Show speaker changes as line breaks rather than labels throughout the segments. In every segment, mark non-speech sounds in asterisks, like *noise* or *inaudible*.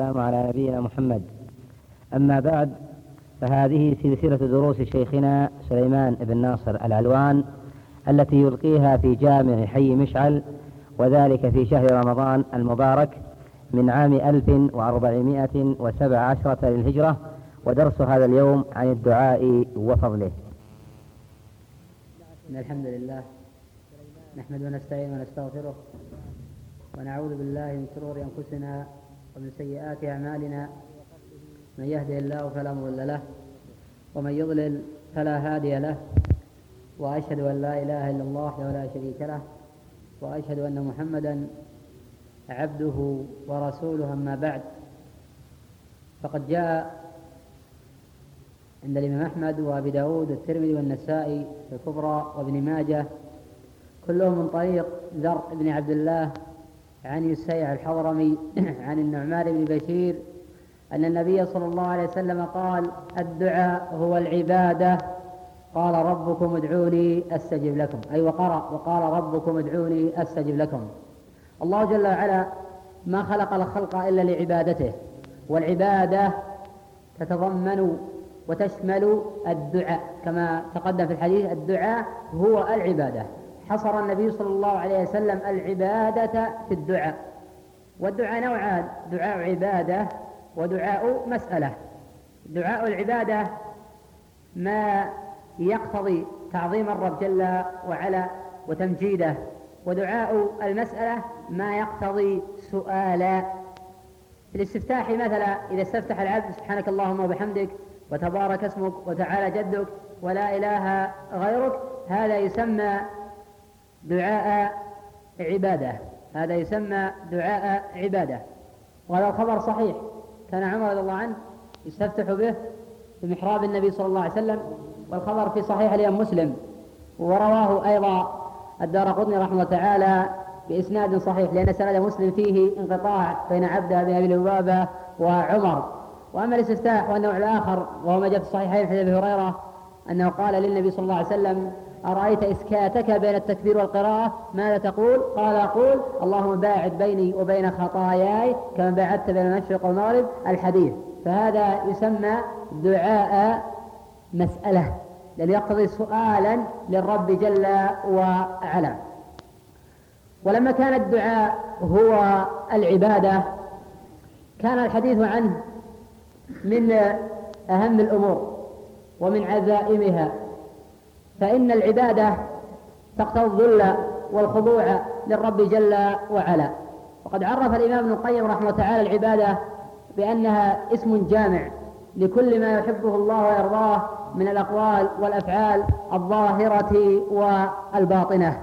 والسلام على نبينا محمد. أما بعد فهذه سلسلة دروس شيخنا سليمان بن ناصر العلوان التي يلقيها في جامع حي مشعل وذلك في شهر رمضان المبارك من عام 1417 للهجرة ودرس هذا اليوم عن الدعاء وفضله.
إن الحمد لله نحمد ونستعين ونستغفره ونعوذ بالله من شرور أنفسنا ومن سيئات أعمالنا من يهده الله فلا مضل له ومن يضلل فلا هادي له وأشهد أن لا إله إلا الله وحده لا شريك له وأشهد أن محمدا عبده ورسوله أما بعد. فقد جاء عند الإمام أحمد وأبي داود والترمذي والنسائي الكبرى وابن ماجه كلهم من طريق ذر بن عبد الله عن يسيع الحضرمي *clears throat* عن النعمان بن بشير أن النبي صلى الله عليه وسلم قال الدعاء هو العبادة. قال ربكم ادعوني أستجب لكم. أي وقرأ وقال ربكم ادعوني أستجب لكم. الله جل وعلا ما خلق الخلق إلا لعبادته والعبادة تتضمن وتشمل الدعاء كما تقدم في الحديث الدعاء هو العبادة. حصر النبي صلى الله عليه وسلم العبادة في الدعاء. والدعاء نوعان دعاء عبادة ودعاء مسألة. دعاء العبادة ما يقتضي تعظيم الرب جل وعلا وتمجيده ودعاء المسألة ما يقتضي سؤالا. في الاستفتاح مثلا إذا استفتح العبد سبحانك اللهم وبحمدك وتبارك اسمك وتعالى جدك ولا إله غيرك هذا يسمى دعاء عبادة. هذا يسمى دعاء عبادة. وهذا الخبر صحيح. كان عمر رضي الله عنه يستفتح به في محراب النبي صلى الله عليه وسلم والخبر في صحيح اليوم مسلم. ورواه أيضا الدار قطني رحمه الله تعالى بإسناد صحيح لأن سند مسلم فيه انقطاع بين عبده بن أبي لبابة وعمر. وأما الاستفتاح والنوع الآخر وهو ما جاء في الصحيحين في أبي هريرة أنه قال للنبي صلى الله عليه وسلم أرأيت إسكاتك بين التكبير والقراءة؟ ماذا تقول؟ قال أقول اللهم باعد بيني وبين خطاياي كما باعدت بين المشرق والمغرب الحديث. فهذا يسمى دعاء مسألة لأنه يقتضي سؤالا للرب جل وعلا. ولما كان الدعاء هو العبادة كان الحديث عنه من أهم الأمور ومن عزائمها. فإن العبادة تقتضي الذل والخضوع للرب جل وعلا. وقد عرف الإمام ابن القيم رحمه تعالى العبادة بأنها اسم جامع لكل ما يحبه الله ويرضاه من الأقوال والأفعال الظاهرة والباطنة.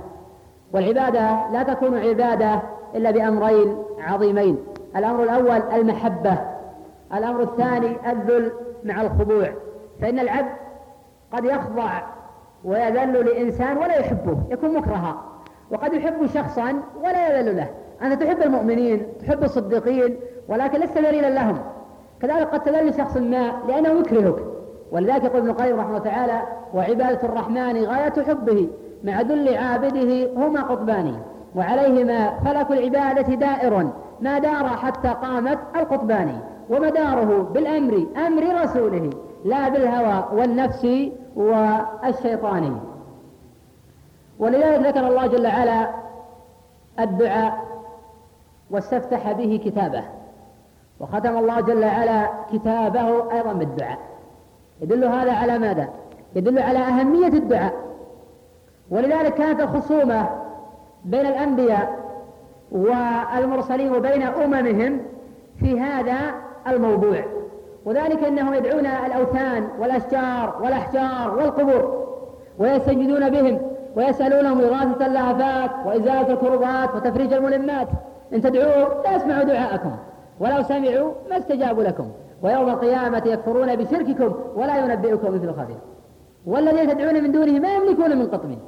والعبادة لا تكون عبادة إلا بأمرين عظيمين. الأمر الأول المحبة الأمر الثاني الذل مع الخضوع. فإن العبد قد يخضع ويذل لإنسان ولا يحبه يكون مكرها. وقد يحب شخصا ولا يذل له. أنت تحب المؤمنين تحب الصديقين ولكن لست ذليلا لهم. كذلك قد تذل شخص ما لأنه يكرهك. ولذلك يقول ابن القيم رحمه تعالى وعبادة الرحمن غاية حبه مع ذل عابده هما قطبان. وعليهما فلك العبادة دائر ما دار حتى قامت القطبان. ومداره بالأمر أمر رسوله. لا بالهوى والنفس والشيطان. ولذلك ذكر الله جل وعلا الدعاء واستفتح به كتابه وختم الله جل وعلا كتابه أيضا بالدعاء. يدل هذا على ماذا؟ يدل على أهمية الدعاء. ولذلك كانت الخصومة بين الأنبياء والمرسلين وبين أممهم في هذا الموضوع. وذلك أنهم يدعون الأوثان والأشجار والأحجار والقبور ويستنجدون بهم ويسألونهم إغاثة اللهفات وإزالة الكربات وتفريج الملمات. إن تدعوه لا يسمعوا دعاءكم ولو سمعوا ما استجابوا لكم. ويوم القيامة يكفرون بشرككم ولا ينبئكم مثل خبير. والذين تدعون من دونه ما يملكون من قطمين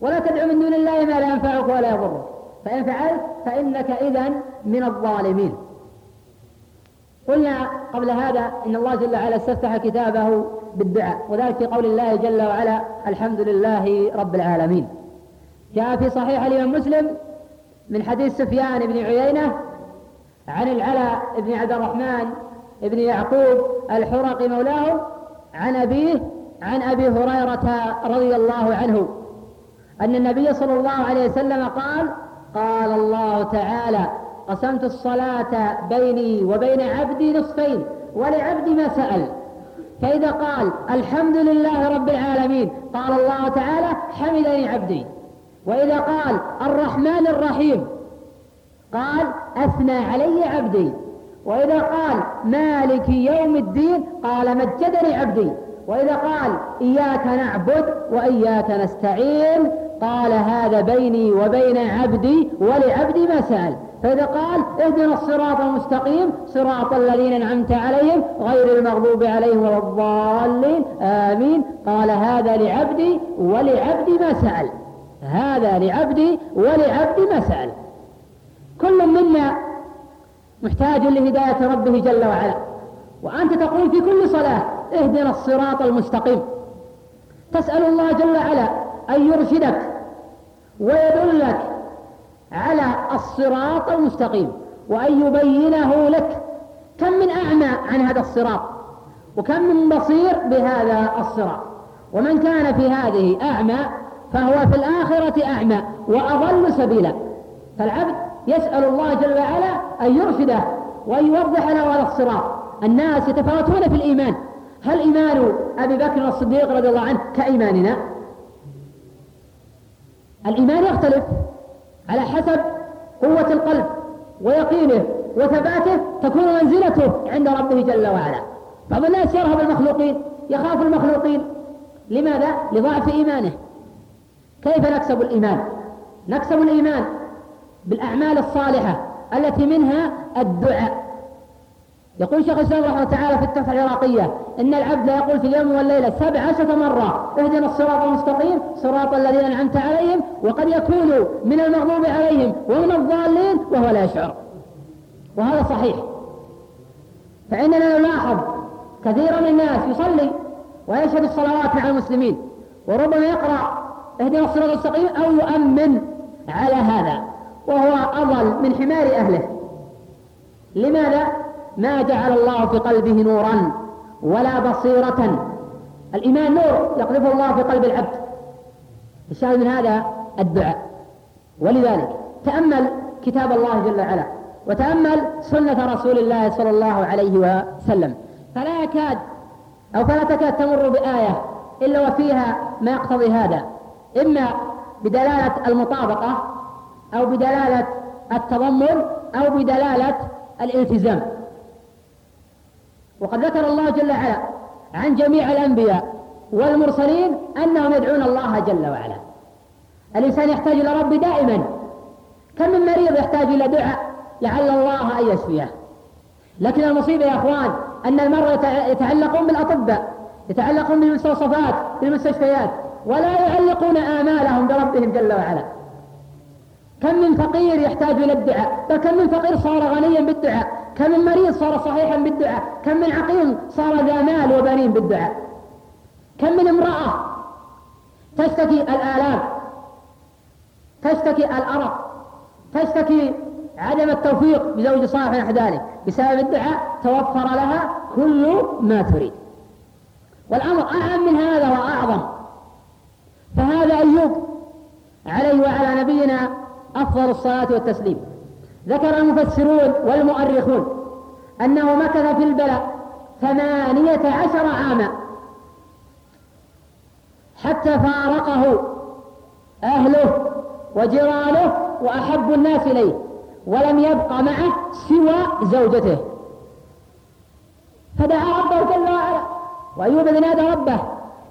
ولا تدعو من دون الله ما لا ينفعك ولا يضرك. فإن فعلت فإنك إذا من الظالمين. قلنا قبل هذا إن الله جل وعلا استفتح كتابه بالدعاء وذلك في قول الله جل وعلا الحمد لله رب العالمين. جاء في صحيح الإمام مسلم من حديث سفيان بن عيينة عن العلاء بن عبد الرحمن بن يعقوب الحرقي مولاه عن أبيه عن أبي هريرة رضي الله عنه أن النبي صلى الله عليه وسلم قال قال الله تعالى قسمت الصلاة بيني وبين عبدي نصفين ولعبدي ما سأل. فإذا قال الحمد لله رب العالمين قال الله تعالى حمدني عبدي. وإذا قال الرحمن الرحيم قال أثنى علي عبدي. وإذا قال مالك يوم الدين قال مجدني عبدي. وإذا قال إياك نعبد وإياك نستعين قال هذا بيني وبين عبدي ولعبدي ما سأل. فإذا قال اهدنا الصراط المستقيم صراط الذين أنعمت عليهم غير المغضوب عليهم ولا الضالين آمين. قال هذا لعبدي ولعبدي ما سأل. هذا لعبدي ولعبدي ما سأل. كل منا محتاج لهداية ربه جل وعلا. وأنت تقول في كل صلاة اهدنا الصراط المستقيم. تسأل الله جل وعلا أن يرشدك ويدلك على الصراط المستقيم وأن يبينه لك. كم من أعمى عن هذا الصراط؟ وكم من بصير بهذا الصراط؟ ومن كان في هذه أعمى فهو في الآخرة أعمى وأضل سبيلا. فالعبد يسأل الله جل وعلا أن يرشده وأن يوضح له هذا الصراط. الناس يتفاوتون في الإيمان. هل إيمان أبي بكر الصديق رضي الله عنه كإيماننا؟ الإيمان يختلف. على حسب قوة القلب ويقينه وثباته تكون منزلته عند ربه جل وعلا بعض الناس يرهب المخلوقين يخاف المخلوقين لماذا؟ لضعف إيمانه كيف نكسب الإيمان؟ نكسب الإيمان بالأعمال الصالحة التي منها الدعاء يقول شيخ الإسلام رحمه الله تعالى في التحفه العراقية إن العبد لا يقول في اليوم والليلة سبع عشرة مرة اهدنا الصراط المستقيم صراط الذين أنعمت عليهم وقد يكون من المغضوب عليهم ومن الضالين وهو لا يشعر. وهذا صحيح. فإننا نلاحظ كثيرا من الناس يصلي ويشهد الصلوات مع المسلمين وربما يقرأ اهدنا الصراط المستقيم أو يؤمن على هذا وهو أضل من حمار أهله. لماذا؟ ما جعل الله في قلبه نورا ولا بصيرة. الإيمان نور يقذفه الله في قلب العبد. الشاهد من هذا الدعاء. ولذلك تأمل كتاب الله جل وعلا وتأمل سنة رسول الله صلى الله عليه وسلم. فلا يكاد أو فلا تكاد تمر بآية إلا وفيها ما يقتضي هذا. إما بدلالة المطابقة أو بدلالة التضمن أو بدلالة الالتزام. وقد ذكر الله جل وعلا عن جميع الأنبياء والمرسلين أنهم يدعون الله جل وعلا. الإنسان يحتاج إلى ربه دائما. كم من مريض يحتاج إلى دعاء لعل الله أن يشفيه؟ لكن المصيبة يا أخوان أن المرء يتعلقون بالأطباء يتعلقون بالمستوصفات بالمستشفيات ولا يعلقون آمالهم بربهم جل وعلا. كم من فقير يحتاج إلى الدعاء؟ بل كم من فقير صار غنيا بالدعاء؟ كم من مريض صار صحيحا بالدعاء؟ كم من عقيم صار ذا مال وبنين بالدعاء؟ كم من امرأة تشتكي الآلام تشتكي الأرق تشتكي عدم التوفيق بزوج صالح نحو ذلك. بسبب الدعاء توفر لها كل ما تريد. والأمر أعم من هذا وأعظم. فهذا أيوب عليه وعلى نبينا أفضل الصلاة والتسليم. ذكر المفسرون والمؤرخون أنه مكث في البلاء ثمانية عشر عاما حتى فارقه أهله وجيرانه وأحب الناس إليه ولم يبق معه سوى زوجته. فدعا ربه جل وعلا وأيوب إذ نادى ربه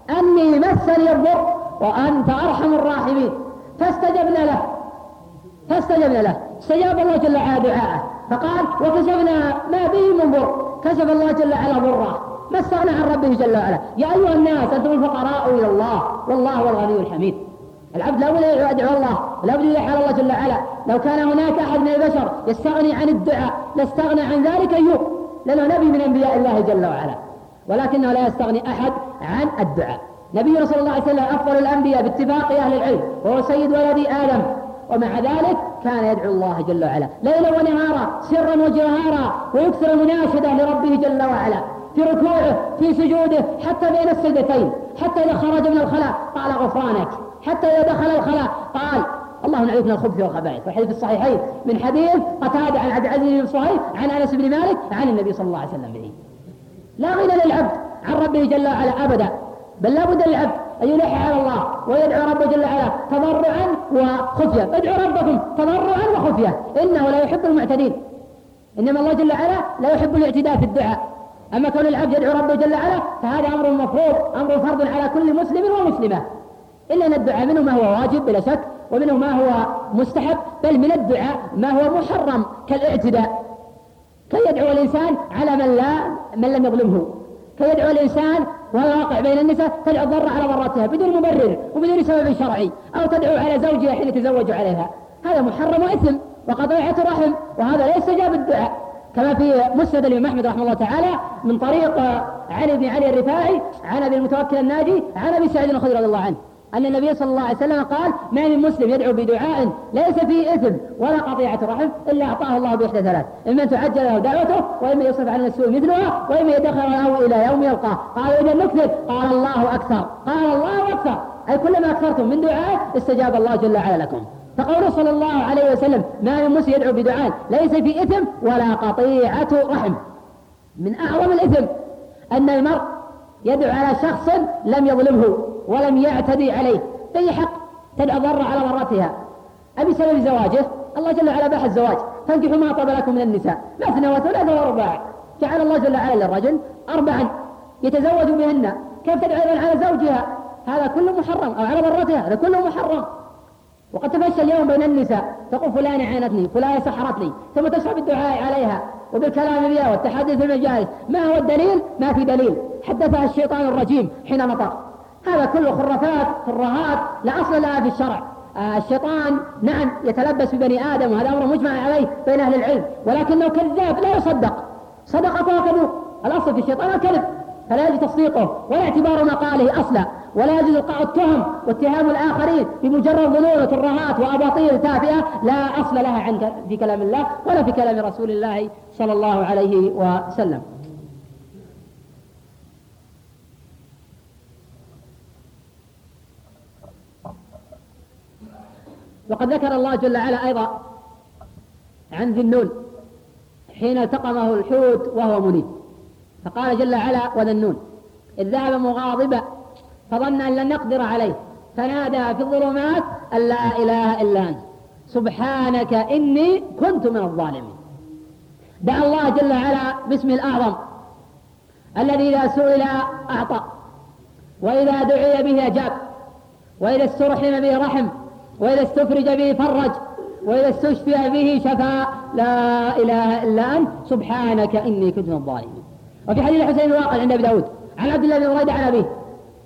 أني مسني الضر وأنت أرحم الراحمين. فاستجبنا له فاستجبنا له. استجاب الله جل وعلا دعاءه. فقال وكشفنا ما به من ضر. كشف الله جل وعلا ضره. ما استغنى عن ربه جل وعلا. يا أيها الناس أنتم الفقراء إلى الله. والله هو الغني الحميد. العبد لا بد يدعو الله. لا بد يلح على الله جل وعلا. لو كان هناك أحد من البشر يستغني عن الدعاء لاستغنى عن ذلك ايوب لأنه نبي من أنبياء الله جل وعلا. ولكنه لا يستغني أحد عن الدعاء. نبينا صلى الله عليه وسلم أفضل الأنبياء باتفاق أهل العلم وهو سيد ولد آدم. ومع ذلك كان يدعو الله جل وعلا. ليلا ونهارا سرا وجهارا ويكثر المناشدة لربه جل وعلا. في ركوعه في سجوده حتى بين السجدتين حتى إذا خرج من الخلاء قال غفرانك. حتى إذا دخل الخلاء قال اللهم نعوذ من الخبث والخبائث. والحديث الصحيحين من حديث قتادة عن عبد العزيز بن صهيب عن أنس بن مالك عن النبي صلى الله عليه وسلم به. لا غنى للعبد عن ربه جل وعلا أبدا بل لا بد للعبد أن يلح على الله ويدعو ربه جل وعلا تضرعا وخفية. ادعوا ربكم تضرعا وخفية. إنه لا يحب المعتدين. إنما الله جل وعلا لا يحب الاعتداء في الدعاء. أما كون العبد يدعو ربه جل وعلا فهذا أمر مفروض أمر فرض على كل مسلم ومسلمة. إلا أن الدعاء منه ما هو واجب بلا شك ومنه ما هو مستحب بل من الدعاء ما هو محرم كالاعتداء. كي يدعو الإنسان على من لا من لم يظلمه. كي يدعو الإنسان وهو واقع بين النساء تدعو الضرة على ضرتها بدون مبرر وبدون سبب شرعي أو تدعو على زوجها حين يتزوج عليها. هذا محرم وإثم وقطيعة رحم وهذا لا يستجاب الدعاء. كما في مسند الإمام أحمد رحمه الله تعالى من طريق علي بن علي الرفاعي عن أبي المتوكل الناجي عن أبي سعيد الخدري رضي الله عنه. أن النبي صلى الله عليه وسلم قال ما من مسلم يدعو بدعاء ليس فيه إثم ولا قطيعة رحم إلا أعطاه الله بإحدى ثلاث إما تعجل له دعوته وإما يصرف عن السوء مثلها وإما يدخر له إلى يوم يلقاه. قال إذا نكثر قال الله أكثر قال الله أكثر. أي كلما أكثرتم من دعاء استجاب الله جل وعلا لكم. فقوله صلى الله عليه وسلم ما من مسلم يدعو بدعاء ليس فيه إثم ولا قطيعة رحم. من أعظم الإثم أن المرء يدعو على شخص لم يظلمه. ولم يعتدي عليه. بأي حق ضرة على ضرتها أبي سبب زواجه الله جل وعلا باح الزواج. فانكحوا ما طاب لكم من النساء. مثنى وثلاثة ورباع جعل الله جل وعلا للرجل أربعا يتزوج بهن. كيف تدعو على زوجها؟ هذا كله محرم. أو على ضرتها هذا كله محرم. وقد تفشى اليوم بين النساء. تقول فلان عانتني فلان سحرتني. ثم تشرب الدعاء عليها. وبالكلام بها والتحدث المجالس ما هو الدليل؟ ما في دليل. حدثها الشيطان الرجيم حين نطق هذا كله خرافات ترهات لا أصل لها في الشرع. آه الشيطان نعم يتلبس ببني آدم وهذا أمر مجمع عليه بين أهل العلم ولكنه كذاب لا يصدق. صدق كذوب الأصل في الشيطان الكذب فلا يجب تصديقه ولا اعتبار مقاله أصلا ولا يجوز إلقاء التهم واتهام الآخرين بمجرد ظنون وترهات وأباطيل تافهة لا أصل لها عند في كلام الله ولا في كلام رسول الله صلى الله عليه وسلم. وقد ذكر الله جل وعلا أيضا عن ذي النون حين التقمه الحوت وهو منيب. فقال جل وعلا وذا النون. إذ ذهب مغاضبا فظن أن لن نقدر عليه فنادى في الظلمات أن لا إله إلا أنت. سبحانك إني كنت من الظالمين. دعا الله جل وعلا باسمه الأعظم الذي إذا سئل أعطى وإذا دعي به أجاب وإذا استرحم به رحم وإذا استفرج به فرج وإذا استشفي به شفى لا إله إلا أنت سبحانك إني كنت من الظالمين. وفي حديث الحسين الواقع عند أبي داود عن عبد الله بن بريدة عن أبيه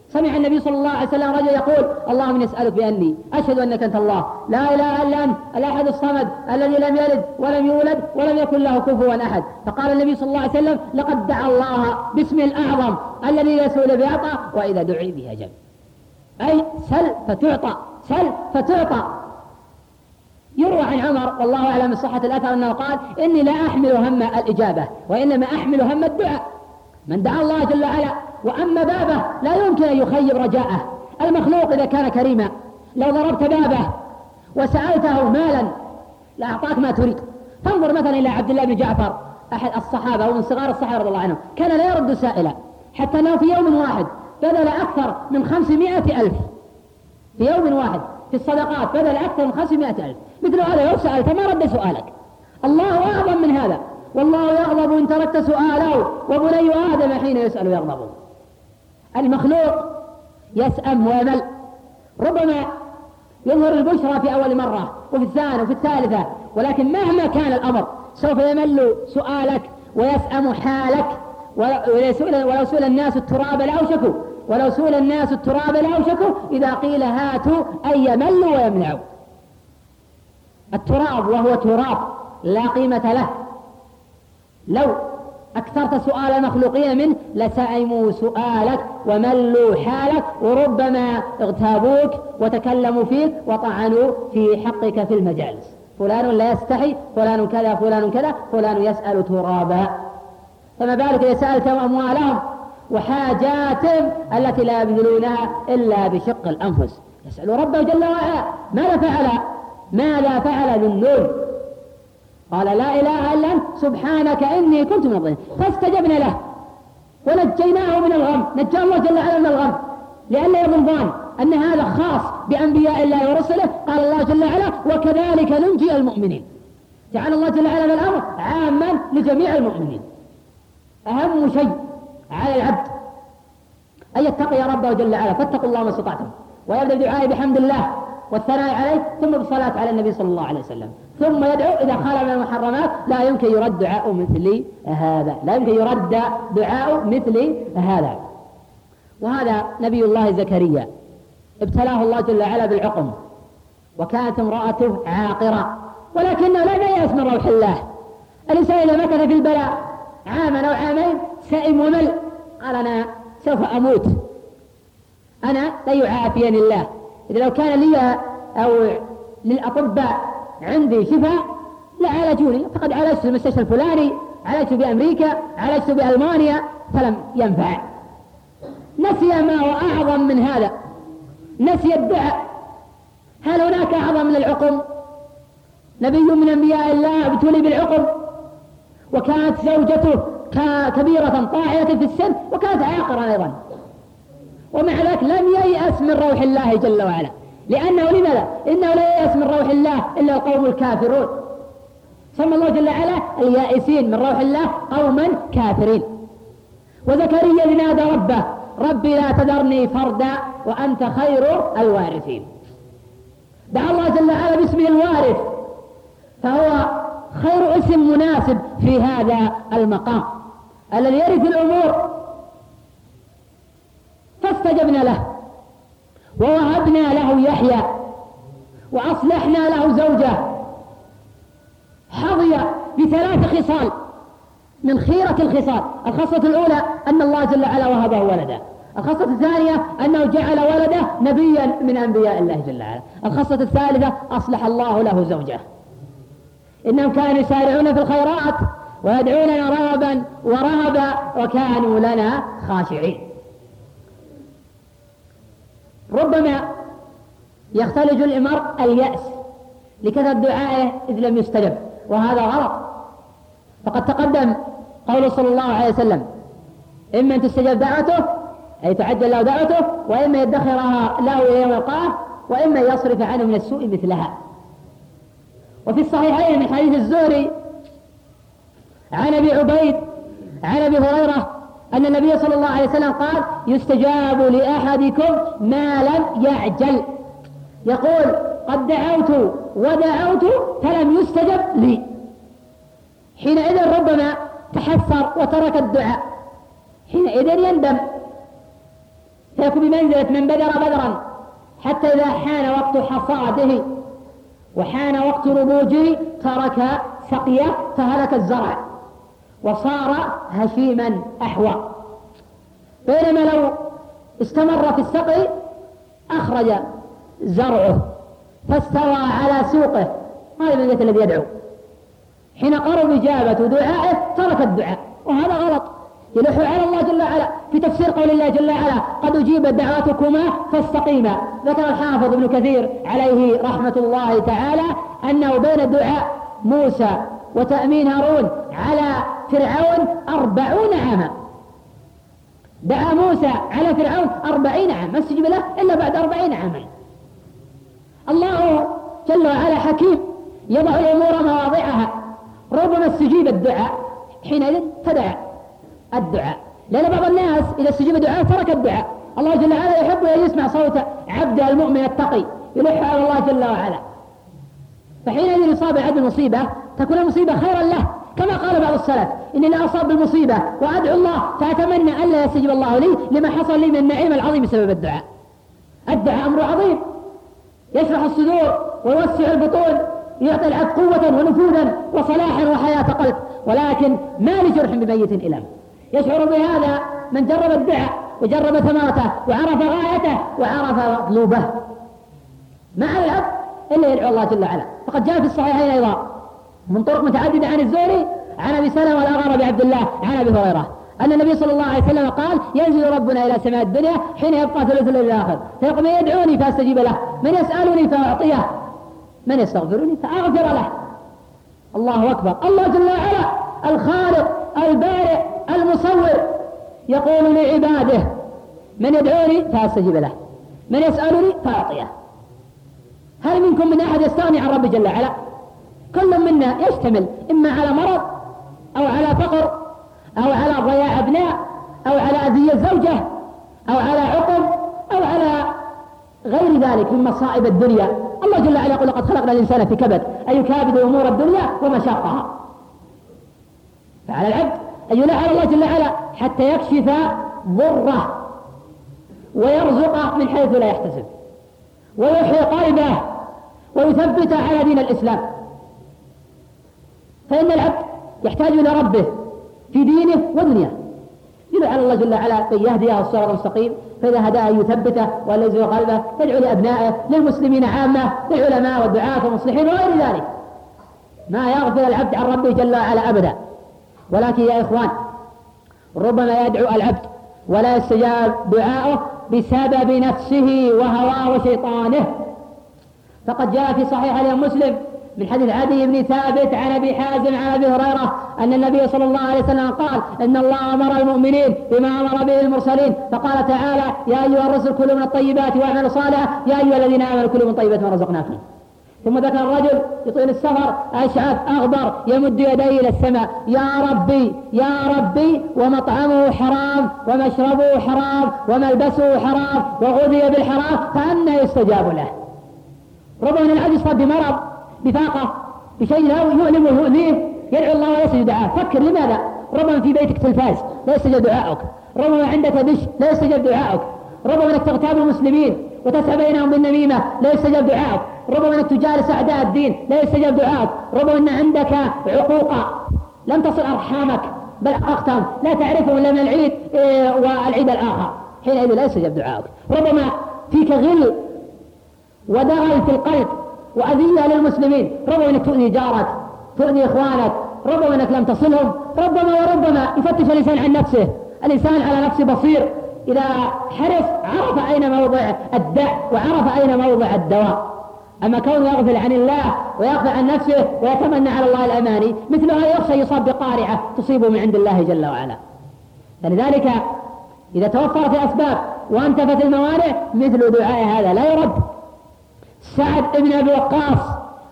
سمع النبي صلى الله عليه وسلم رجل يقول اللهم اني اسالك بأني أشهد أنك أنت الله لا إله إلا أنت الأحد الصمد الذي لم يلد ولم يولد ولم يكن له كفوا أحد. فقال النبي صلى الله عليه وسلم لقد دعا الله باسم الأعظم الذي يسول بيعطى وإذا دعي به اجاب أي سل فتعطى. سل فتعطى. يروى عن عمر والله أعلم من صحة الأثر أنه قال إني لا أحمل هم الإجابة وإنما أحمل هم الدعاء. من دعا الله جل وعلا وأما بابه لا يمكن أن يخيب رجاءه. المخلوق إذا كان كريما لو ضربت بابه وسألته مالا لاعطاك ما تريد. فانظر مثلا إلى عبد الله بن جعفر أحد الصحابة ومن صغار الصحابة رضي الله عنهم. كان لا يرد سائلا حتى انه في يوم واحد بذل أكثر من خمسمائة ألف. في يوم واحد في الصدقات بذل أكثر من خمسمائة ألف. مثل هذا لو سألت ما رد سؤالك؟ الله أعظم من هذا. والله يغضب إن تركت سؤاله. وبني آدم حين يسأل يغضب. المخلوق يسأم ويمل. ربما يظهر البشرى في أول مرة وفي الثانية وفي الثالثة. ولكن مهما كان الأمر سوف يمل سؤالك ويسأم حالك. ولو سئل الناس التراب لأوشكوا. ولو سئل الناس التراب لأوشكوا إذا قيل هاتوا أن يملوا ويمنعوا التراب وهو تراب لا قيمة له. لو أكثرت سؤال المخلوقين منه لسئموا سؤالك وملوا حالك وربما اغتابوك وتكلموا فيك وطعنوا في حقك في المجالس. فلان لا يستحي فلان كذا فلان كذا فلان يسأل ترابا. فما بالك إذا سألتهم أموالهم؟ وحاجاتهم التي لا يبذلونها إلا بشق الأنفس. يسأل ربه جل وعلا ماذا فعل؟ ماذا فعل ذنون قال لا إله إلا أنت سبحانك إني كنت من الظالمين. فاستجبنا له ونجيناه من الغم نجى الله جل وعلا من الغم. لأن يظن أن هذا خاص بأنبياء الله ورسله. قال الله جل وعلا وكذلك ننجي المؤمنين. جعل الله جل وعلا الأمر عاما لجميع المؤمنين. أهم شيء على العبد. أن يتقي ربه جل وعلا فاتقوا الله ما استطعتم. ويبدأ بدعائه بحمد الله والثناء عليه ثم بالصلاة على النبي صلى الله عليه وسلم. ثم يدعو إذا خال من المحرمات لا يمكن يرد دعاء مثل هذا. لا يمكن يرد دعاء مثل هذا. وهذا نبي الله زكريا. ابتلاه الله جل وعلا بالعقم. وكانت امرأته عاقرة. ولكنه لا ييأس من روح الله. الإنسان إذا مكث في البلاء عاما أو عامين سئم ومل قال أنا سوف أموت. أنا لا يعافيني الله. إذا لو كان لي أو للأطباء عندي شفاء لعالجوني فقد عالجت في المستشفى الفلاني عالجت بأمريكا عالجت بألمانيا فلم ينفع. نسي ما هو أعظم من هذا. نسي الدعاء. هل هناك أعظم من العقم؟ نبي من أنبياء الله ابتلي بالعقم. وكانت زوجته كبيرة طاعنة في السن وكانت عاقرة أيضا. ومع ذلك لم ييأس من روح الله جل وعلا. لأنه لماذا؟ إنه لا ييأس من روح الله إلا القوم الكافرون. سمى الله جل وعلا اليائسين من روح الله قوما كافرين. وزكريا نادى ربه؟ ربي لا تذرني فردا وأنت خير الوارثين. دعا الله جل وعلا باسمه الوارث فهو خير اسم مناسب في هذا المقام. الذي يرث الأمور فاستجبنا له ووهبنا له يحيى وأصلحنا له زوجه. حظي بثلاث خصال من خيرة الخصال. الخصلة الأولى أن الله جل وعلا وهبه ولدا الخصلة الثانية أنه جعل ولده نبيا من أنبياء الله جل وعلا. الخصلة الثالثة أصلح الله له زوجه. إنهم كانوا يسارعون في الخيرات ويدعوننا رغبا ورهبا وكانوا لنا خاشعين. ربما يختلج الإمر اليأس لكثرة دعائه إذ لم يستجب وهذا غلط. فقد تقدم قول صلى الله عليه وسلم إما أن تستجب دعوته أي تعجل له دعوته وإما يدخرها له يوم القيامة وإما يصرف عنه من السوء مثلها. وفي الصحيحين من حديث الزهري عن أبي عبيد عن أبي هريرة أن النبي صلى الله عليه وسلم قال يستجاب لأحدكم ما لم يعجل. يقول قد دعوت ودعوت فلم يستجب لي. حينئذ ربما تحسر وترك الدعاء. حينئذ يندم. فيكون بمنزلة من بدر بدرا حتى إذا حان وقت حصاده. وحان وقت نضوجه ترك سقيه فهلك الزرع وصار هشيما أحوى. بينما لو استمر في السقي أخرج زرعه فاستوى على سوقه. هذا من الذي يدعو. حين قرب إجابة دعائه ترك الدعاء وهذا غلط. يلح على الله جل وعلا. في تفسير قول الله جل وعلا قد أجيبت دعواتكما فاستقيما. ذكر الحافظ ابن كثير عليه رحمة الله تعالى أنه بين دعاء موسى وتأمين هارون على فرعون أربعون عاما. دعا موسى على فرعون أربعين عام ما استجيب له إلا بعد أربعين عاما. الله جل وعلا حكيم يضع الأمور مواضعها. ربما استجيب الدعاء حينئذ فدعا. الدعاء. لأن بعض الناس إذا استجيب الدعاء ترك الدعاء. الله جل وعلا يحب أن يسمع صوت عبده المؤمن التقي يلح على الله جل وعلا. فحينئذ يصاب عبد المصيبة تكون المصيبة خيرا له. كما قال بعض السلف إني لا أصاب بالمصيبة وأدعو الله فأتمنى ألا يستجيب الله لي لما حصل لي من النعيم العظيم بسبب الدعاء. الدعاء أمر عظيم. يشرح الصدور ويوسع البطون يعطي العبد قوة ونفوذا وصلاحا وحياة قلب. ولكن ما لجرح بميت إلم يشعر بهذا من جرب الدعاء وجرب ثمرته وعرف غايته وعرف مطلوبه. ما على العبد إلا يدعو الله جل وعلا. فقد جاء في الصحيحين أيضا من طرق متعددة عن الزهري عن أبي سلمة والأغر بعبد الله عن أبي هريرة. أن النبي صلى الله عليه وسلم قال ينزل ربنا إلى سماء الدنيا حين يبقى ثلث الليل الآخر. فيقول من يدعوني فأستجيب له من يسألني فأعطيه من يستغفرني فأغفر له. الله أكبر. الله جل وعلا الخالق البارئ المصور يقول لعباده من يدعوني؟ فأستجيب له. من يسألني؟ فأعطيه هل منكم من أحد يستغني عن ربي جل وعلا؟ كل منا يشتمل إما على مرض أو على فقر أو على ضياع أبناء أو على أذية زوجة أو على عقم أو على غير ذلك من مصائب الدنيا. الله جل وعلا يقول لقد خلقنا الإنسان في كبد. أي يكابد أمور الدنيا ومشاقها. فعلى العبد أن يلعن الله جل وعلا حتى يكشف ضره ويرزقه من حيث لا يحتسب ويحيي قلبه ويثبت على دين الإسلام. فإن العبد يحتاج إلى ربه في دينه ودنياه. يدعو على الله جل وعلا أن يهديه الصراط المستقيم. فإذا هداه يثبته ولا يزغ قلبه يدعو لأبنائه للمسلمين عامة للعلماء والدعاة والمصلحين وغير ذلك. ما يغفر العبد عن ربه جل وعلا أبدا. ولكن يا إخوان ربما يدعو العبد ولا يستجاب دعاؤه بسبب نفسه وهواه وشيطانه. فقد جاء في صحيح الإمام مسلم من حديث عدي بن ثابت عن أبي حازم عن أبي هريرة أن النبي صلى الله عليه وسلم قال إن الله أمر المؤمنين بما أمر به المرسلين فقال تعالى يا أيها الرسل كلوا من الطيبات واعملوا صالحا يا أيها الذين آمنوا كلوا من طيبات ما رزقناكم ثم ذكر الرجل يطيل السفر أشعث أغبر يمد يديه إلى السماء. يا ربي يا ربي ومطعمه حرام ومشربه حرام وملبسه حرام وغذي بالحرام فأنا يستجاب له. ربما العبد يصاب بمرض بفاقة بشيء لا يؤلم ويؤذيه يدعو الله ويسجد دعاء فكر لماذا؟ ربما في بيتك تلفاز لا يستجاب دعائك ربما عندك دش لا يستجاب دعائك ربما إنك تغتاب المسلمين وتسعى بينهم بالنميمة لا يستجاب دعائك ربما أنك تجالس أعداء الدين لا يستجاب دعائك ربما أن عندك عقوقا لم تصل أرحامك. بل عققتهم لا تعرفهم إلا من العيد إيه، والعيد الآخر. حينئذ لا يستجاب دعائك ربما فيك غل ودغل في القلب وأذية للمسلمين. ربما أنك تؤذي جارك تؤذي إخوانك. ربما أنك لم تصلهم. ربما وربما يفتش الإنسان عن نفسه. الإنسان على نفسه بصير. إذا حرص عرف أين موضع الداء وعرف أين موضع الدواء. أما كونه يغفل عن الله ويغفل عن نفسه ويتمنى على الله الأماني مثل هذا يخشى يصاب بقارعة تصيبه من عند الله جل وعلا. فلذلك إذا توفرت الأسباب وانتفت الموانع مثل دعاء هذا لا يرد. سعد بن أبي وقاص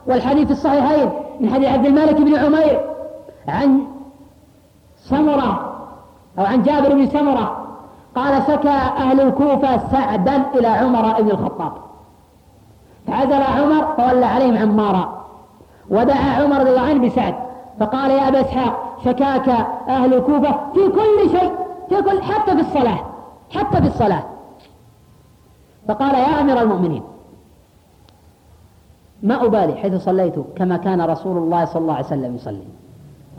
والحديث الصحيحين من حديث عبد الملك بن عمير عن سمرة أو عن جابر بن سمرة قال شكى أهل الكوفة سعدا إلى عمر بن الخطاب. فعزل عمر فولى عليهم عمارا. ودعا عمر رضي الله عنه بسعد فقال يا أبا إسحاق شكاك أهل الكوفة في كل شيء في كل حتى في الصلاة حتى في الصلاة. فقال يا أمير المؤمنين ما أبالي حيث صليت كما كان رسول الله صلى الله عليه وسلم يصلي.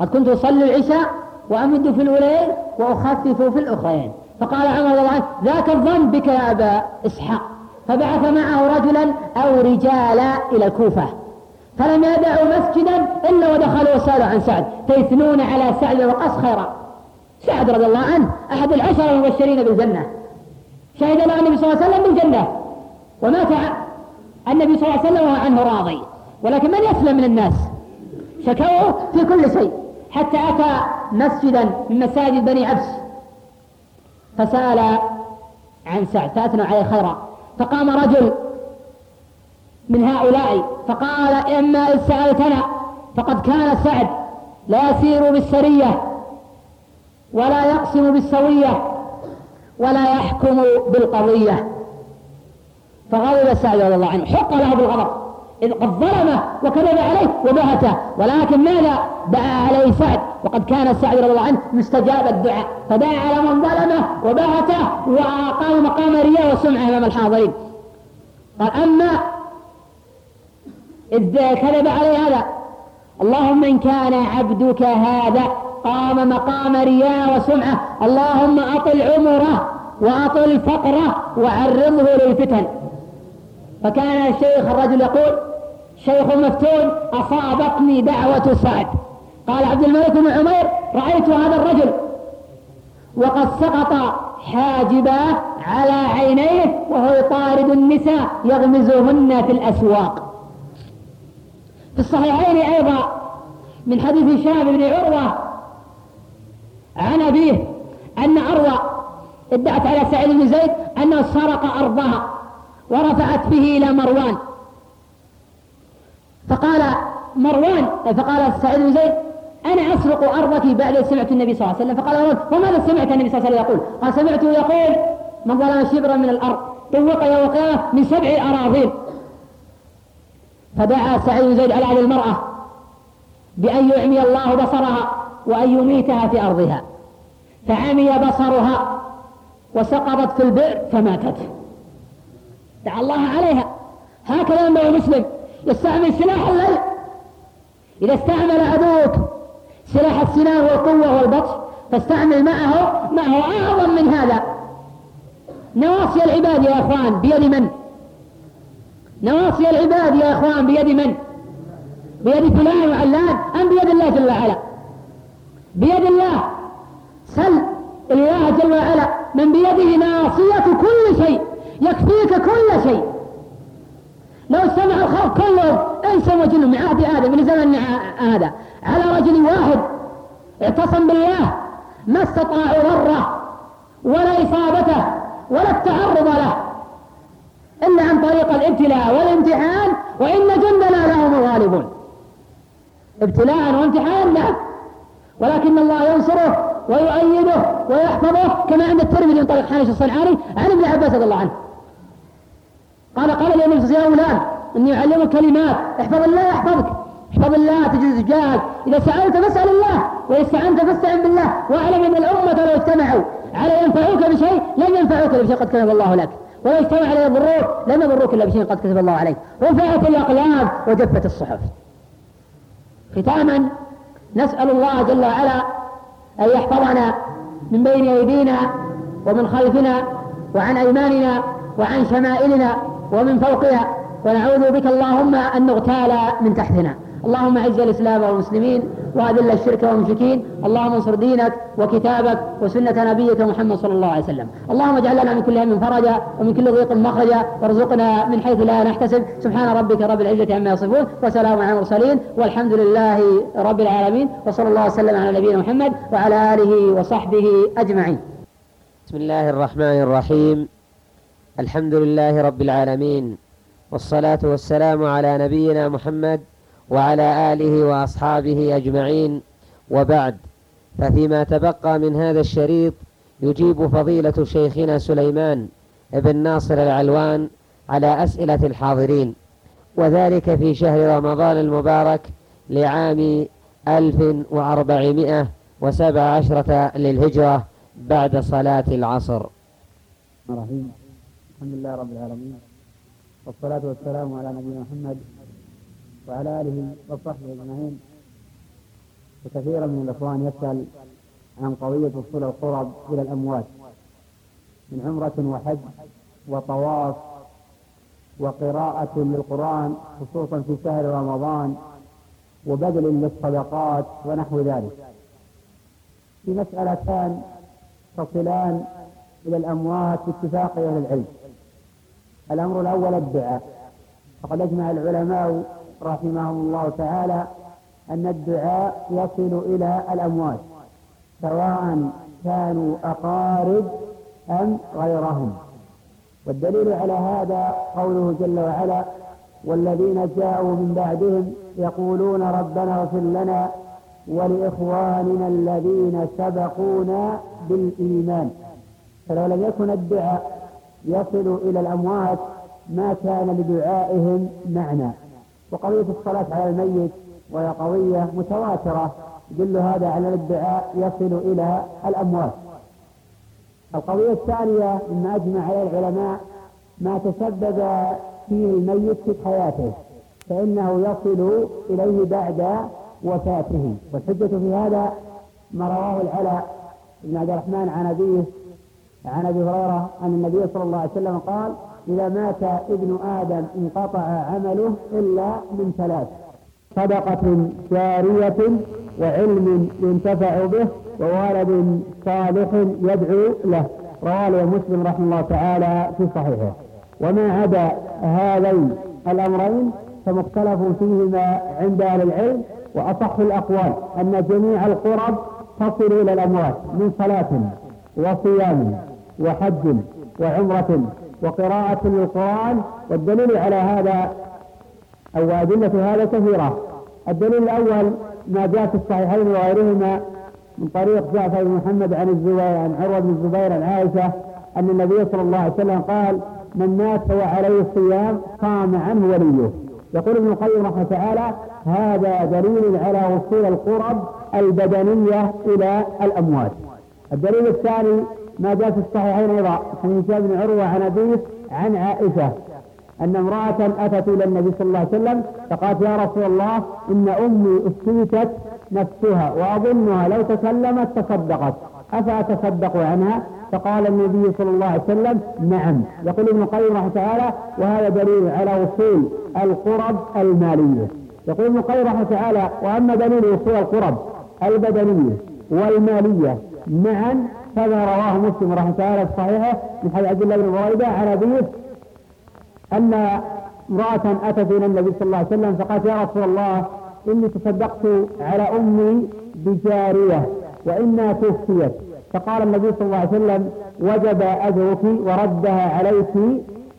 قد كنت أصلي العشاء وأمد في الأولين وأخفف في الأخرين فقال عمر رضي الله عنه ذاك الظن بك يا أبا إسحاق. فبعث معه رجلا أو رجالا إلى الكوفة. فلم يدعوا مسجدا إلا ودخلوا وسألوا عن سعد. فيثنون على سعد وقص خيرا سعد رضي الله عنه أحد العشر المبشرين بالجنة. شهد له النبي صلى الله عليه وسلم بالجنة. ومات النبي صلى الله عليه وسلم عنه راضي. ولكن من يسلم من الناس؟ شكوه في كل شيء. حتى أتى مسجدا من مساجد بني عبس. فسأل عن سعد فأثنوا عليه خيرا. فقام رجل من هؤلاء فقال إما إذ سألتنا فقد كان سعد لا يسير بالسرية ولا يقسم بالسوية ولا يحكم بالقضية. فغضب سعد رضي الله عنه حق له بالغضب. إذ قد ظلمه وكذب عليه وبهته ولكن ماذا دعا عليه سعد؟ وقد كان سعد رضي الله عنه مستجاب الدعاء. فدعا على من ظلمه وبهته وأقام مقام رياء وسمعه أمام الحاضرين. قال أما إذ كذب عليه هذا اللهم إن كان عبدك هذا قام مقام رياء وسمعة. اللهم أطل عمره وأطل فقره وعرضه للفتن. فكان الشيخ الرجل يقول شيخ مفتون أصابتني دعوة سعد. قال عبد الملك بن عمير رأيت هذا الرجل. وقد سقط حاجباه على عينيه وهو يطارد النساء يغمزهن في الأسواق. في الصحيحين أيضا من حديث هشام بن عروة عن أبيه أن عروة ادعت على سعيد بن زيد أنه سرق أرضها ورفعت به إلى مروان. فقال مروان فقال سعيد بن زيد أنا أسرق أرضك بعد سمعت النبي صلى الله عليه وسلم. فقال مروان وماذا سمعت النبي صلى الله عليه وسلم يقول؟ قال سمعته يقول من ظلم شبرا من الأرض طوق يوم القيامة من سبع أراضين. فدعا سعيد بن زيد على هذه المرأة بأن يعمي الله بصرها وأن يميتها في أرضها. فعمي بصرها وسقطت في البئر فماتت. دعا الله عليها. هكذا ينبغي المسلم يستعمل سلاح الليل. إذا استعمل عدوك سلاح السنان والقوة والبطش فاستعمل معه ما هو أعظم من هذا. نواصي العباد يا أخوان بيد من؟ نواصي العباد يا أخوان بيد من؟ بيد فلان وعلان أم بيد الله جل وعلا؟ بيد الله. سل الله جل وعلا. من بيده ناصية كل شيء يكفيك كل شيء. لو سمع الخلق كلهم انس وجن من عهد آدم من زمن هذا على رجل واحد اعتصم بالله ما استطاعوا ضره ولا إصابته ولا التعرض له. الا عن طريق الابتلاء والامتحان وإن جندنا لهم الغالبون ابتلاء وامتحان نعم ولكن الله ينصره ويؤيده ويحفظه كما عند الترمذي من طريق حانش الصنعاني عن ابن عباس رضي الله عنه. قال قال لي يا أولاد إني أعلمك كلمات. احفظ الله يحفظك احفظ الله تجد تجاهك إذا سألت فاسأل الله وإذا استعنت فاستعن بالله. واعلم أن الأمة لو اجتمعوا على ينفعوك بشيء لن ينفعوك بشيء قد كتب الله لك. ولو اجتمع على يضروك لن يضروك إلا بشيء قد كتب الله عليك. رفعت الأقلام وجفت الصحف. ختاما نسأل الله جل وعلا أن يحفظنا من بين أيدينا ومن خلفنا وعن أيماننا وعن شمائلنا ومن فوقها ونعوذ بك اللهم أن نغتال من تحتنا. اللهم أعز الإسلام والمسلمين وأذل الشرك والمشركين. اللهم انصر دينك وكتابك وسنة نبيك محمد صلى الله عليه وسلم. اللهم اجعل لنا من كل هم فرجا ومن كل ضيق مخرجا. وارزقنا من حيث لا نحتسب. سبحان ربك رب العزة عما يصفون. وسلام على المرسلين. والحمد لله رب العالمين. وصلى الله وسلم على نبينا محمد وعلى آله وصحبه أجمعين.
بسم الله الرحمن الرحيم. الحمد لله رب العالمين والصلاة والسلام على نبينا محمد وعلى آله وأصحابه أجمعين. وبعد ففيما تبقى من هذا الشريط يجيب فضيلة شيخنا سليمان ابن ناصر العلوان على أسئلة الحاضرين وذلك في شهر رمضان المبارك لعام ألف وأربعمائة وسبع عشرة للهجرة بعد صلاة العصر.
الرحيم الحمد لله رب العالمين والصلاة والسلام على نبينا محمد وعلى آله وصحبه أجمعين. وكثيرا من الإخوان يسأل عن قضية وصول القرب إلى الأموات من عمرة وحج وطواف وقراءة للقرآن خصوصا في شهر رمضان وبذل للصدقات ونحو ذلك. في مسألتان تصلان إلى الأموات باتفاق أهل العلم. الأمر الأول الدعاء. فقد أجمع العلماء رحمهم الله تعالى أن الدعاء يصل إلى الأموات سواء كانوا أقارب أم غيرهم. والدليل على هذا قوله جل وعلا والذين جاءوا من بعدهم يقولون ربنا اغفر لنا ولإخواننا الذين سبقونا بالإيمان فلو لم يكن الدعاء يصل إلى الأموات ما كان لدعائهم معنى. وقضية الصلاة على الميت وهي قضية متواترة يدل هذا على الدعاء يصل إلى الأموات. القضية الثانية مما أجمع عليه العلماء ما تسبب فيه الميت في حياته فإنه يصل إليه بعد وفاته. والحجة في هذا ما رواه العلاء بن عبد الرحمن عن أبيه عن أبي هريرة أن النبي صلى الله عليه وسلم قال إذا مات ابن آدم انقطع عمله إلا من ثلاث صدقة جارية وعلم ينتفع به وولد صالح يدعو له. رواه مسلم رحمه الله تعالى في صحيحه. وما عدا هذين الأمرين فمختلف فيهما عند أهل العلم وأصح الأقوال أن جميع القرب تصل إلى الأموات من صلاة وصيام. وحج وعمرة وقراءة للقرآن والدليل على هذا أو أدلة هذا كثيرة. الدليل الأول ما جاء في الصحيحين وغيرهما من طريق جعفر بن محمد عن الزبير عن عروة بن الزبير عن عائشة أن النبي صلى الله عليه وسلم قال من مات وعليه الصيام قام عنه وليه. يقول ابن القيم رحمه تعالى هذا دليل على وصول القرب البدنية إلى الأموات. الدليل الثاني ما جاء في الصحيحين أيضا في هشام بن عروة عن أبيه عن عائشة أن امرأة أتت إلى النبي صلى الله عليه وسلم فقالت يا رسول الله إن أمي افتيتت نفسها وأظنها لو تكلمت تصدقت. أفأتصدق عنها؟ فقال النبي صلى الله عليه وسلم نعم. يقول ابن القيم رحمه تعالى وهذا دليل على وصول القرب المالية. يقول ابن القيم رحمه تعالى وأما دليل وصول القرب البدنية والمالية معا كما رواه مسلم رحمه تعالى في صحيحه من حديث عبد الله بن بريدة عن أبيه أن امرأة أتت إلى النبي صلى الله عليه وسلم فقالت يا رسول الله إني تصدقت على أمي بجارية وإنها توفيت. فقال النبي صلى الله عليه وسلم وجب أجرك وردها عليك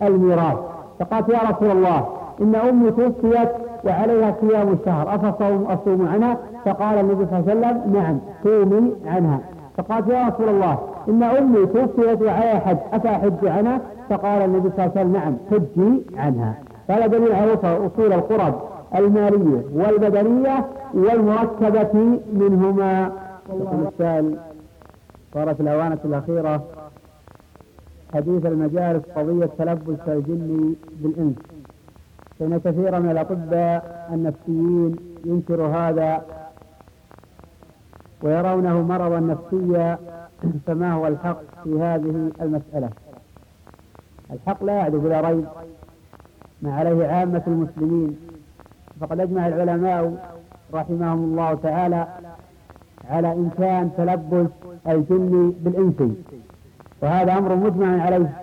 الميراث. فقالت يا رسول الله إن أمي توفيت وعليها صيام الشهر أفصوم أصوم عنها؟ فقال النبي صلى الله عليه وسلم نعم صومي عنها. فقالت يا رسول الله إن أمي توفيت وعليها حج أفأحج عنها؟ فقال النبي صلى الله عليه وسلم نعم حجي عنها. هذا دليل على أصول القرب المالية والبدنية والمركبة منهما. يقول السائل صارت الأوانة الأخيرة حديث المجالس قضية تلبس الجن بالإنس. فإن كثيرا من الأطباء النفسيين ينكر هذا ويرونه مرضا نفسيا فما هو الحق في هذه المسألة؟ الحق لا يعدو بلا ريب ما عليه عامة المسلمين. فقد أجمع العلماء رحمهم الله تعالى على إمكان تلبس الجن بالإنس. وهذا أمر مجمع عليه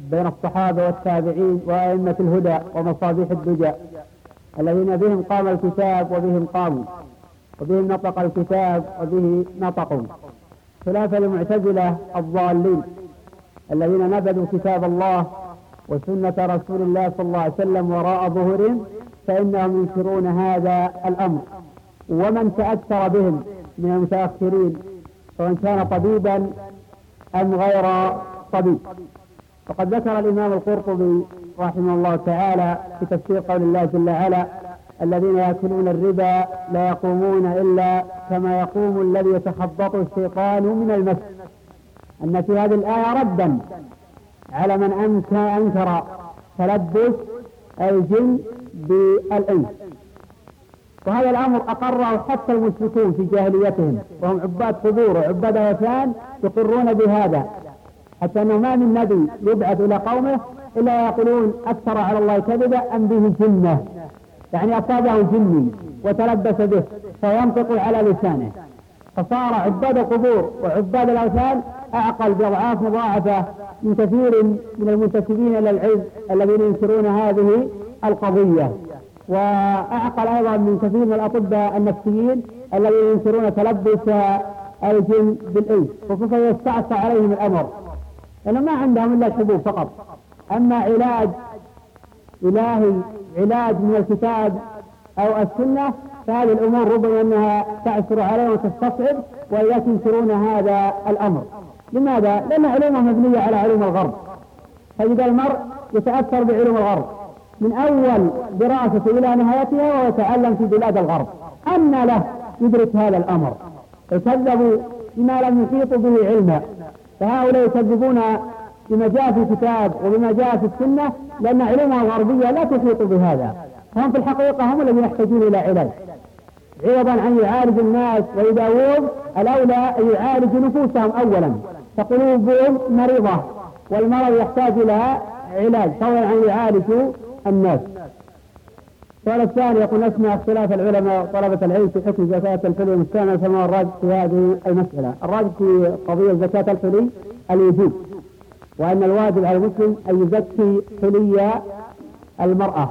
بين الصحابة والتابعين وأئمة الهدى ومصابيح الدجى الذين بهم قام الكتاب وبهم قاموا. وبهم نطق الكتاب وبه نطقوا. خلاف المعتزلة الضالين الذين نبذوا كتاب الله وسنة رسول الله صلى الله عليه وسلم وراء ظهورهم فإنهم ينكرون هذا الأمر. ومن تأثر بهم من المتأخرين سواء كان طبيبا أم غير طبيب. وقد ذكر الإمام القرطبي رحمه الله تعالى في تفسير قول الله جل وعلا الذين يأكلون الربا لا يقومون إلا كما يقوم الذي يتخبطه الشيطان من المس. أن في هذه الآية ردا على من أنكر تلبس الجن بالإنس. وهذا الأمر أقره حتى المشركون في جاهليتهم وهم عباد قبور وعباد أوثان يقرون بهذا حتى أنه ما من نبي يبعث إلى قومه إلا يقولون أكثر على الله كذبا أم به جنة. يعني أصابه جني وتلبس به فينطق على لسانه. فصار عباد القبور وعباد الأوثان أعقل بأضعاف مضاعفة من كثير من المنتسبين إلى العلم الذين ينكرون هذه القضية. وأعقل أيضا من كثير من الأطباء النفسيين الذين ينكرون تلبس الجن بالإنس خصوصا يستعصى عليهم الأمر. لأنه ما عندهم إلا الحبوب فقط. أما علاج إلهي علاج من الكتاب أو السنة فهذه الأمور ربما أنها تعثر عليهم وتستصعب وإذا تنكرون هذا الأمر. لماذا؟ لأن علومهم مبنية على علوم الغرب. فإذا المرء يتأثر بعلوم الغرب من أول دراسة إلى نهايتها وهو يتعلم في بلاد الغرب. أن له يدرك هذا الأمر. يكذبوا بما لم يحيطوا به علما. فهؤلاء يكذبون بما جاء في الكتاب وبما جاء في السنة لأن علومها الغربية لا تحيط بهذا. هم في الحقيقة هم الذين يحتاجون إلى علاج عوضا عن يعالج الناس وداوود الأولى أن يعالج نفوسهم أولا. فقلوبهم مريضة والمرض يحتاج إلى علاج. فضلا عن يعالج الناس. السؤال الثاني يقول نسمع اختلاف العلماء وطلبة العلم في حكم زكاة الحلي المستعمل فما الراجح في هذه المسألة؟ الراجح في قضية زكاة الحلي الوجوب وأن الواجب على المسلم أن يزكي حلي المرأة.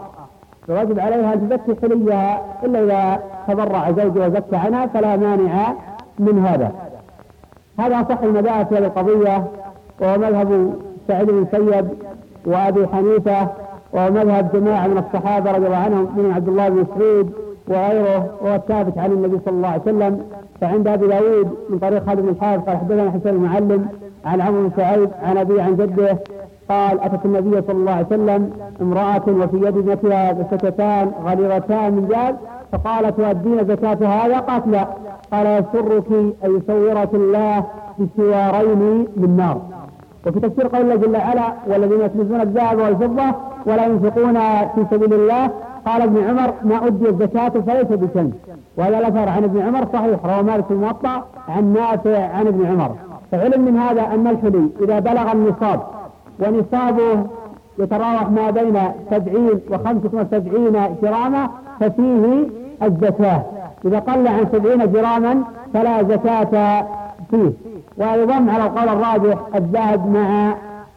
الواجب عليها أن تزكي حليها إلا إذا تبرع زوجها وزكى عنها فلا مانع من هذا. هذا أصح المذاهب في هذه القضية وهو مذهب سعيد بن سيد وأبي حنيفة ومذهب جماعة من الصحابة رضي الله عنهم من عبد الله بن مسعود وغيره وهو الثابت عن النبي صلى الله عليه وسلم. فعند أبي داود من طريق خالد بن الحارث قال حدثنا حسين المعلم عن عمرو بن سعيد عن ابي عن جده قال أتت النبي صلى الله عليه وسلم امرأة وفي يد ابنتها بسكتان غليظتان من جاد فقالت تؤدين زكاة هذا؟ قالت لا. قال يسرك أن يصورك الله بسوارين من نار. وفي تفسير قول الله جل وعلا والذين يكنزون الذهب والفضة ولا ينفقون في سبيل الله. قال ابن عمر ما أدي الزكاة فليس بكنز وهذا الأثر عن ابن عمر صحيح رواه مالك الموطأ عن نافع عن ابن عمر. فعلم من هذا أن الحلي إذا بلغ النصاب ونصابه يتراوح ما بين سبعين وخمسة وسبعين جراما ففيه الزكاة. إذا قل عن سبعين جراما فلا زكاة فيه. ويضم على القول الراجح الذهب مع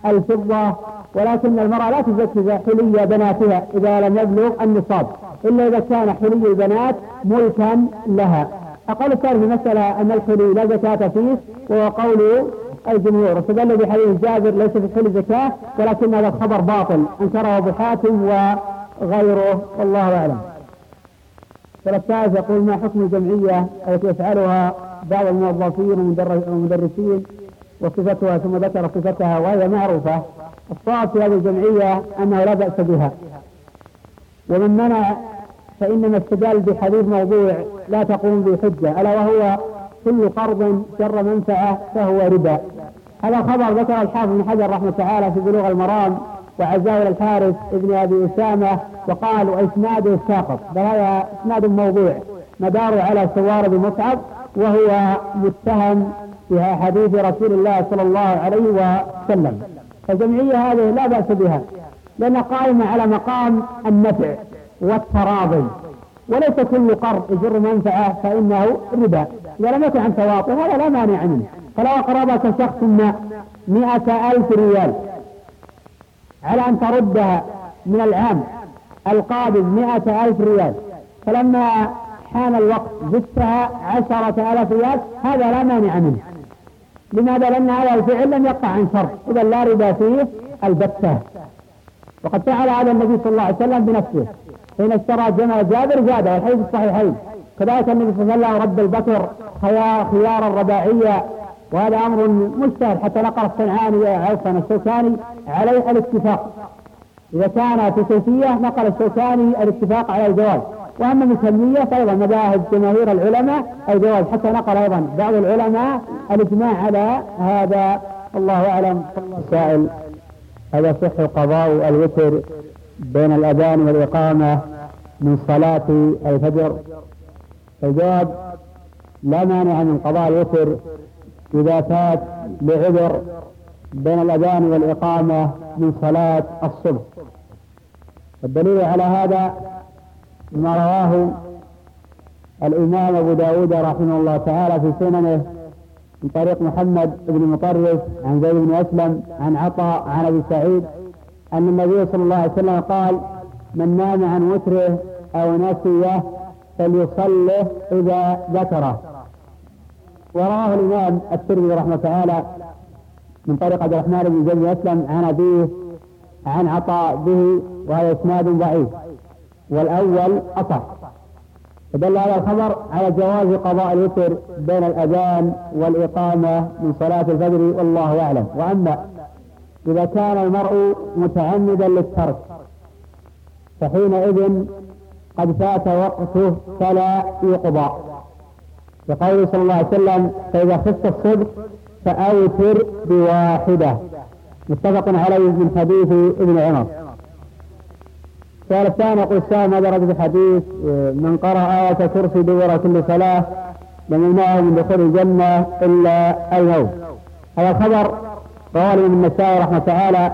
الفضة ولكن المرأة لا تزكي حلي بناتها إذا لم يبلغ النصاب إلا إذا كان حلي البنات ملكا لها. أقول الثالث في مسألة أن الحلي لا زكاة فيه وهو قول الجمهور. استدل بحديث جابر ليس في الحلي زكاة ولكن هذا الخبر باطل أنكره أبو حاتم وغيره. والله أعلم. الثالث يقول ما حكم الجمعية التي يفعلها بعض الموظفين والمدرسين وصفتها ثم ذكر صفتها وهي معروفة؟ الصواب في هذه الجمعية أنه لا بأس بها. ومن منع فإنما استدل بحديث موضوع لا تقوم به حجة ألا وهو كل قرض جر منفعة فهو ربا. هذا خبر ذكر الحافظ بن حجر رحمه تعالى في بلوغ المرام وعزاه الحارث ابن أبي أسامة وقال واسناده ساقط. بل هذا إسناد موضوع مداره على سوار بن مصعب وهو متهم في حديث رسول الله صلى الله عليه وسلم. فالجمعية هذه لا بأس بها لأنها قائمة على مقام النفع. والتراضي. وليس كل قرض يجر منفعة فإنه ربا. إذا لم يكن عن تواطؤ هذا لا مانع منه. فلو أقربك شخص ما مئة ألف ريال على أن تردها من العام القادم مئة ألف ريال فلما حان الوقت زدتها عشرة آلاف ريال هذا لا مانع منه. لماذا؟ لأن هذا الفعل لم يقع عن شرط. إذا لا ربا فيه البتة. وقد فعل هذا النبي صلى الله عليه وسلم بنفسه. حين اشترى جمل جابر زاد والحديث الصحيحين. كذلك النبي صلى الله عليه وسلم رد البكر خيار خيارا رباعيا وهذا أمر مجتهد حتى نقل الصنعاني عفوا الشوكاني عليه الاتفاق. إذا كان في كيفيه نقل الشوكاني الاتفاق على الجواز. وأما الكميه فايضا مذاهب جماهير العلماء الجواز حتى نقل أيضا بعض العلماء الإجماع على هذا. الله أعلم.
سائل هل يصح قضاء الوتر بين الأذان والإقامة من صلاة الفجر. الجواب لا مانع من قضاء الوتر إذا فات لعذر بين الأذان والإقامة من صلاة الصبح. الدليل على هذا ما رواه الإمام أبو داود رحمه الله تعالى في سننه من طريق محمد بن مطرف عن زيد بن أسلم عن عطاء عن أبي سعيد أن النبي صلى الله عليه وسلم قال من نام عن وتره أو نسيه فليصله إذا ذكره. ورواه الإمام الترمذي رحمه تعالى من طريق عبد الرحمن بن زيد أسلم عن أبيه عن عطاء به وهذا إسناد ضعيف. والأول أصح. فدل هذا الخبر على جواز قضاء الوتر بين الأذان والإقامة من صلاة الفجر والله أعلم. وأما إذا كان المرء متعمدا للترك فحينئذ قد فات وقته فلا يقضى. يقول صلى الله عليه وسلم فإذا خفت الصدق فأوتر بواحدة. متفق عليه من حديث ابن عمر.
السؤال الثاني يقول السائل ماذا رد بحديث من قرأ آية كرسي دبر كل صلاة لم يمنعه من دخول الجنة إلا الموت هذا الخبر رواه الإمام النسائي رحمه تعالى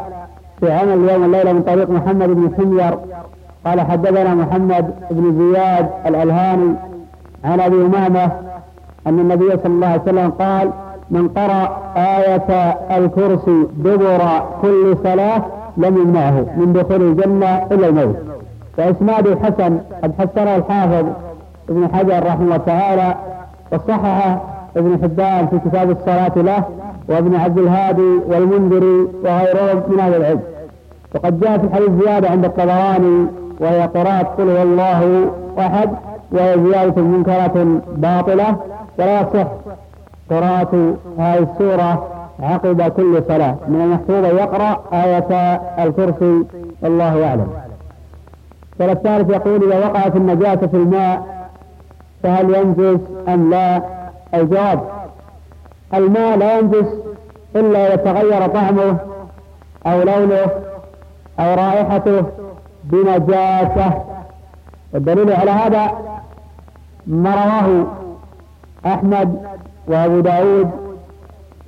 في عمل اليوم والليلة من طريق محمد بن حمير. قال حدثنا محمد بن زياد الألهاني عن أبي أمامة أن النبي صلى الله عليه وسلم قال من قرأ آية الكرسي دبر كل صلاة لم يمنعه من دخول الجنة إلا الموت. وإسناده حسن قد حسنه الحافظ ابن حجر رحمه الله تعالى وصححه ابن حبان في كتاب الصلاة له وابن عبد الهادي والمنذري وغيرهم من أهل العلم. وقد جاء في الحديث زيادة عند الطبراني وهي قراءة قل هو الله أحد وهي زيادة منكرة باطلة ولا يصح قراءة هذه السورة عقب كل صلاة. من المحفوظ يقرأ آية الكرسي الله أعلم. السؤال الثالث يقول إذا وقعت النجاسة في الماء فهل ينجس أم لا؟ الجواب الماء لا ينجس إلا إذا تغير طعمه أو لونه أو رائحته بنجاسة. والدليل على هذا ما رواه أحمد وأبو داود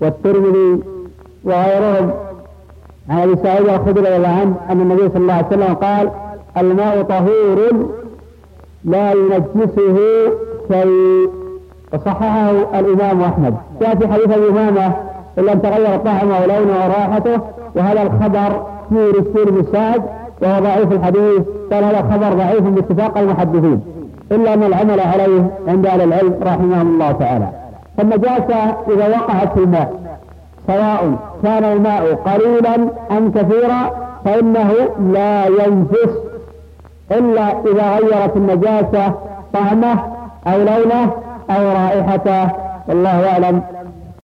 والترمذي وغيرهم عن أبي سعيد الخدري رضي الله عنه أن النبي صلى الله عليه وسلم قال الماء طهور لا ينجسه شيء. وصححه الإمام أحمد. جاء في حديث أبي أمامة إلا أن تغير طعمه ولونه ورائحته وهذا الخبر فيه رسول بن سعد وهو ضعيف الحديث. قال هذا خبر ضعيف باتفاق المحدثين. إلا أن العمل عليه عند أهل العلم رحمهم الله تعالى. فالنجاسة إذا وقعت في الماء. سواء كان الماء قليلا أم كثيرا فإنه لا ينجس إلا إذا غيرت النجاسة طعمه أو لونه أو رائحته. والله أعلم.